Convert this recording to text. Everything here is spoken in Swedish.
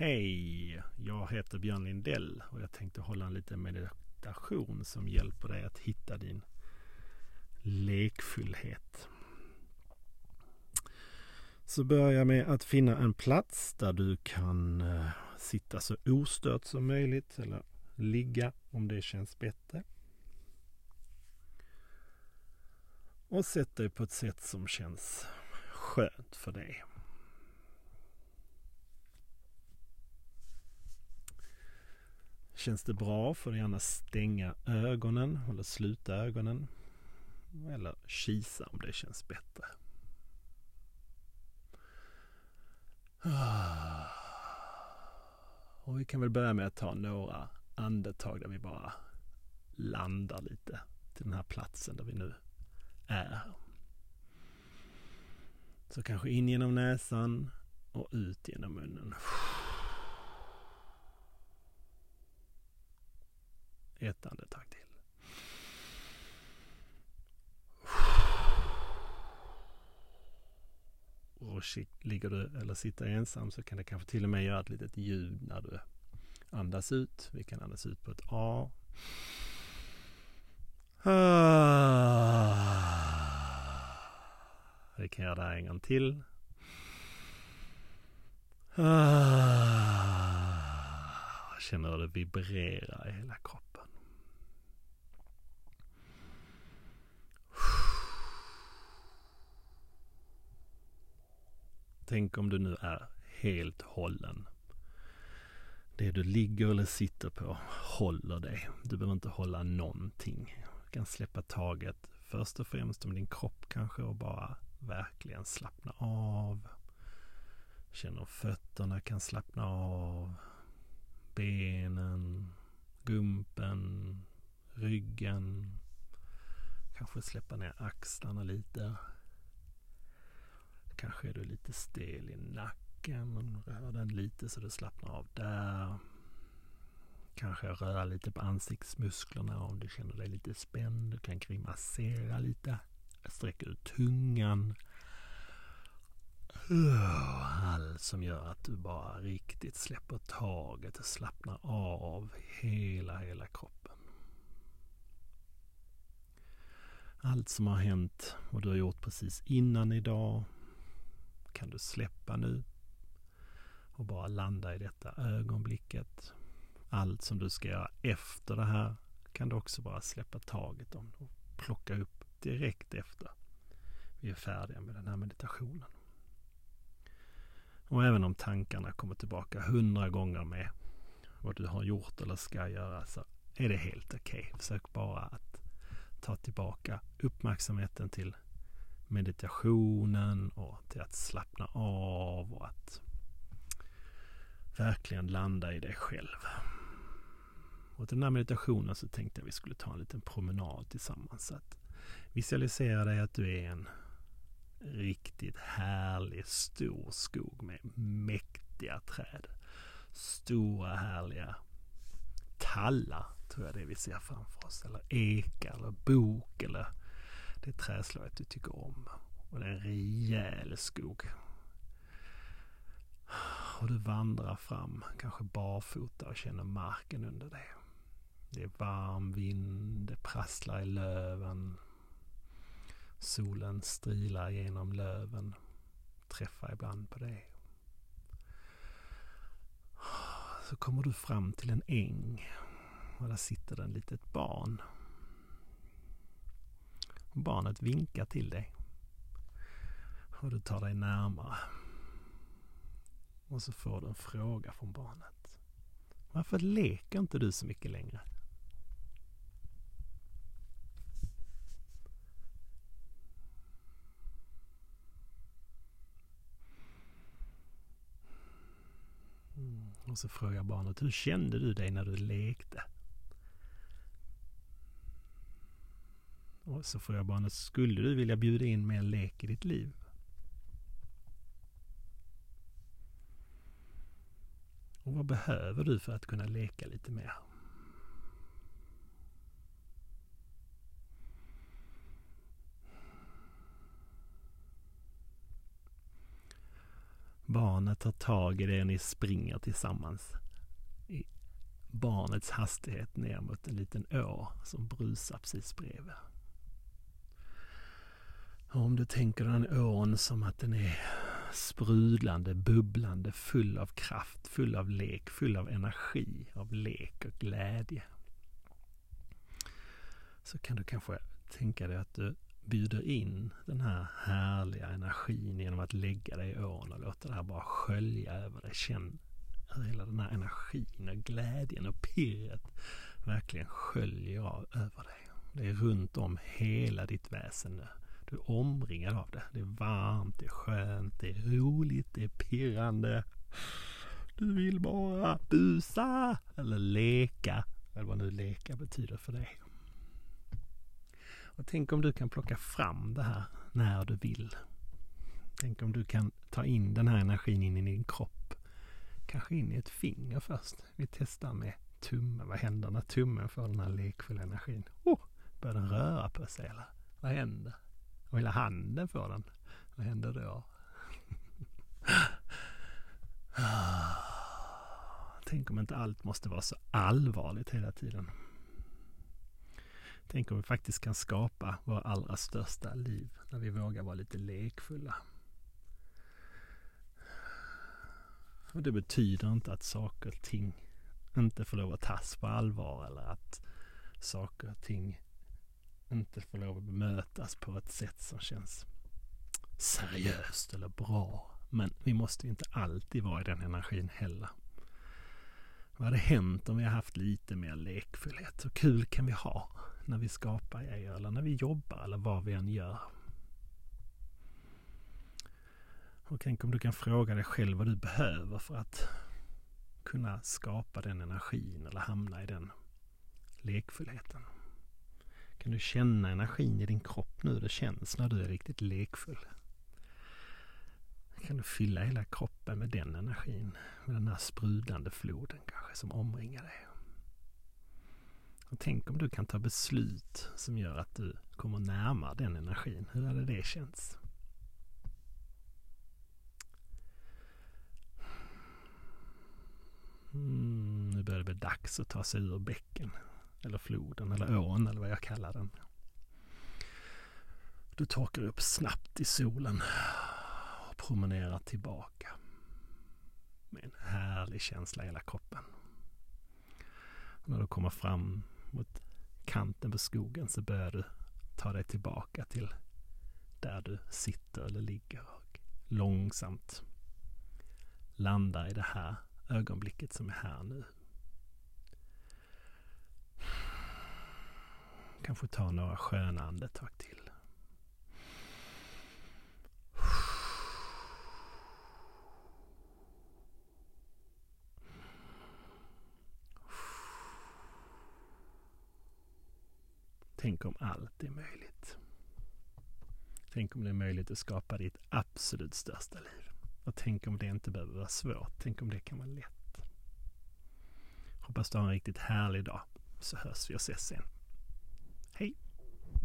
Hej! Jag heter Björn Lindell och jag tänkte hålla en liten meditation som hjälper dig att hitta din lekfullhet. Så börja med att finna en plats där du kan eh, sitta så ostört som möjligt eller ligga om det känns bättre. Och sätt dig på ett sätt som känns skönt för dig. Känns det bra får du gärna stänga ögonen eller sluta ögonen. Eller kisa om det känns bättre. Ah. Och vi kan väl börja med att ta några andetag där vi bara landar lite till den här platsen där vi nu är. Så kanske in genom näsan och ut genom munnen. Ett andetag till. Och ligger du eller sitter ensam så kan det kanske till och med göra ett litet ljud när du andas ut. Vi kan andas ut på ett A. Ah. Vi kan göra det här en gång till. Ah. Känner hur det vibrerar i hela kroppen. Tänk om du nu är helt hållen. Det du ligger eller sitter på håller dig. Du behöver inte hålla någonting. Du kan släppa taget först och främst om din kropp kanske och bara verkligen slappna av. Känner fötterna kan slappna av. Benen, gumpen, ryggen. Kanske släppa ner axlarna lite. Kanske är du lite stel i nacken. Rör den lite så du slappnar av där. Kanske röra lite på ansiktsmusklerna om du känner dig lite spänd. Du kan grimasera lite. Sträcka ut tungan. Allt som gör att du bara riktigt släpper taget och slappnar av hela, hela kroppen. Allt som har hänt och du har gjort precis innan idag kan du släppa nu och bara landa i detta ögonblicket. Allt som du ska göra efter det här kan du också bara släppa taget om och plocka upp direkt efter vi är färdiga med den här meditationen. Och även om tankarna kommer tillbaka hundra gånger med vad du har gjort eller ska göra så är det helt okej. Okay. Försök bara att ta tillbaka uppmärksamheten till meditationen och till att slappna av och att verkligen landa i dig själv. Och till den här meditationen så tänkte jag att vi skulle ta en liten promenad tillsammans. Så att visualisera dig att du är en riktigt härlig stor skog med mäktiga träd. Stora härliga tallar tror jag det är vi ser framför oss. Eller ekar eller bok eller det träslaget du tycker om. Och det är en rejäl skog. Och du vandrar fram, kanske barfota och känner marken under dig. Det är varm vind, det prasslar i löven. Solen strilar genom löven, träffar ibland på dig. Så kommer du fram till en äng och där sitter det ett litet barn. Barnet vinkar till dig. Och du tar dig närmare. Och så får du en fråga från barnet. Varför leker inte du så mycket längre? Mm. Och så frågar barnet, hur kände du dig när du lekte? Så får jag barnet, skulle du vilja bjuda in mer lek i ditt liv? Och vad behöver du för att kunna leka lite mer? Barnet tar tag i det och ni springer tillsammans i barnets hastighet ner mot en liten å som brusar precis bredvid. Och om du tänker den ån som att den är sprudlande, bubblande, full av kraft, full av lek, full av energi, av lek och glädje. Så kan du kanske tänka dig att du bjuder in den här härliga energin genom att lägga dig i ån och låta det här bara skölja över dig. Känn hur hela den här energin och glädjen och pirret verkligen sköljer av över dig. Det är runt om hela ditt väsen nu. Du är omringad av det. Det är varmt, det är skönt, det är roligt, det är pirrande. Du vill bara busa eller leka. Eller vad nu leka betyder för dig. Och tänk om du kan plocka fram det här när du vill. Tänk om du kan ta in den här energin in i din kropp. Kanske in i ett finger först. Vi testar med tummen. Vad händer när tummen får den här lekfulla energin? Oh, börjar den röra på sig eller? Vad händer? Och hela handen får den. Vad händer då? Tänk om inte allt måste vara så allvarligt hela tiden. Tänk om vi faktiskt kan skapa våra allra största liv när vi vågar vara lite lekfulla. Och det betyder inte att saker och ting inte får lov att tas på allvar eller att saker och ting inte får lov att bemötas på ett sätt som känns seriöst eller bra. Men vi måste inte alltid vara i den energin heller. Vad hade hänt om vi har haft lite mer lekfullhet? Hur kul kan vi ha när vi skapar grejer eller när vi jobbar eller vad vi än gör? Och tänk om du kan fråga dig själv vad du behöver för att kunna skapa den energin eller hamna i den lekfullheten. Kan du känna energin i din kropp nu det känns när du är riktigt lekfull? Kan du fylla hela kroppen med den energin? Med den här sprudlande floden kanske som omringar dig. Och tänk om du kan ta beslut som gör att du kommer närmare den energin. Hur hade det känts? Mm, nu börjar det bli dags att ta sig ur bäcken. Eller floden eller ån eller vad jag kallar den. Du torkar upp snabbt i solen och promenerar tillbaka. Med en härlig känsla i hela kroppen. Och när du kommer fram mot kanten på skogen så börjar du ta dig tillbaka till där du sitter eller ligger och långsamt landar i det här ögonblicket som är här nu. Kanske ta några sköna andetag till. Tänk om allt är möjligt. Tänk om det är möjligt att skapa ditt absolut största liv. Och tänk om det inte behöver vara svårt. Tänk om det kan vara lätt. Hoppas du har en riktigt härlig dag. Så hörs vi och ses sen.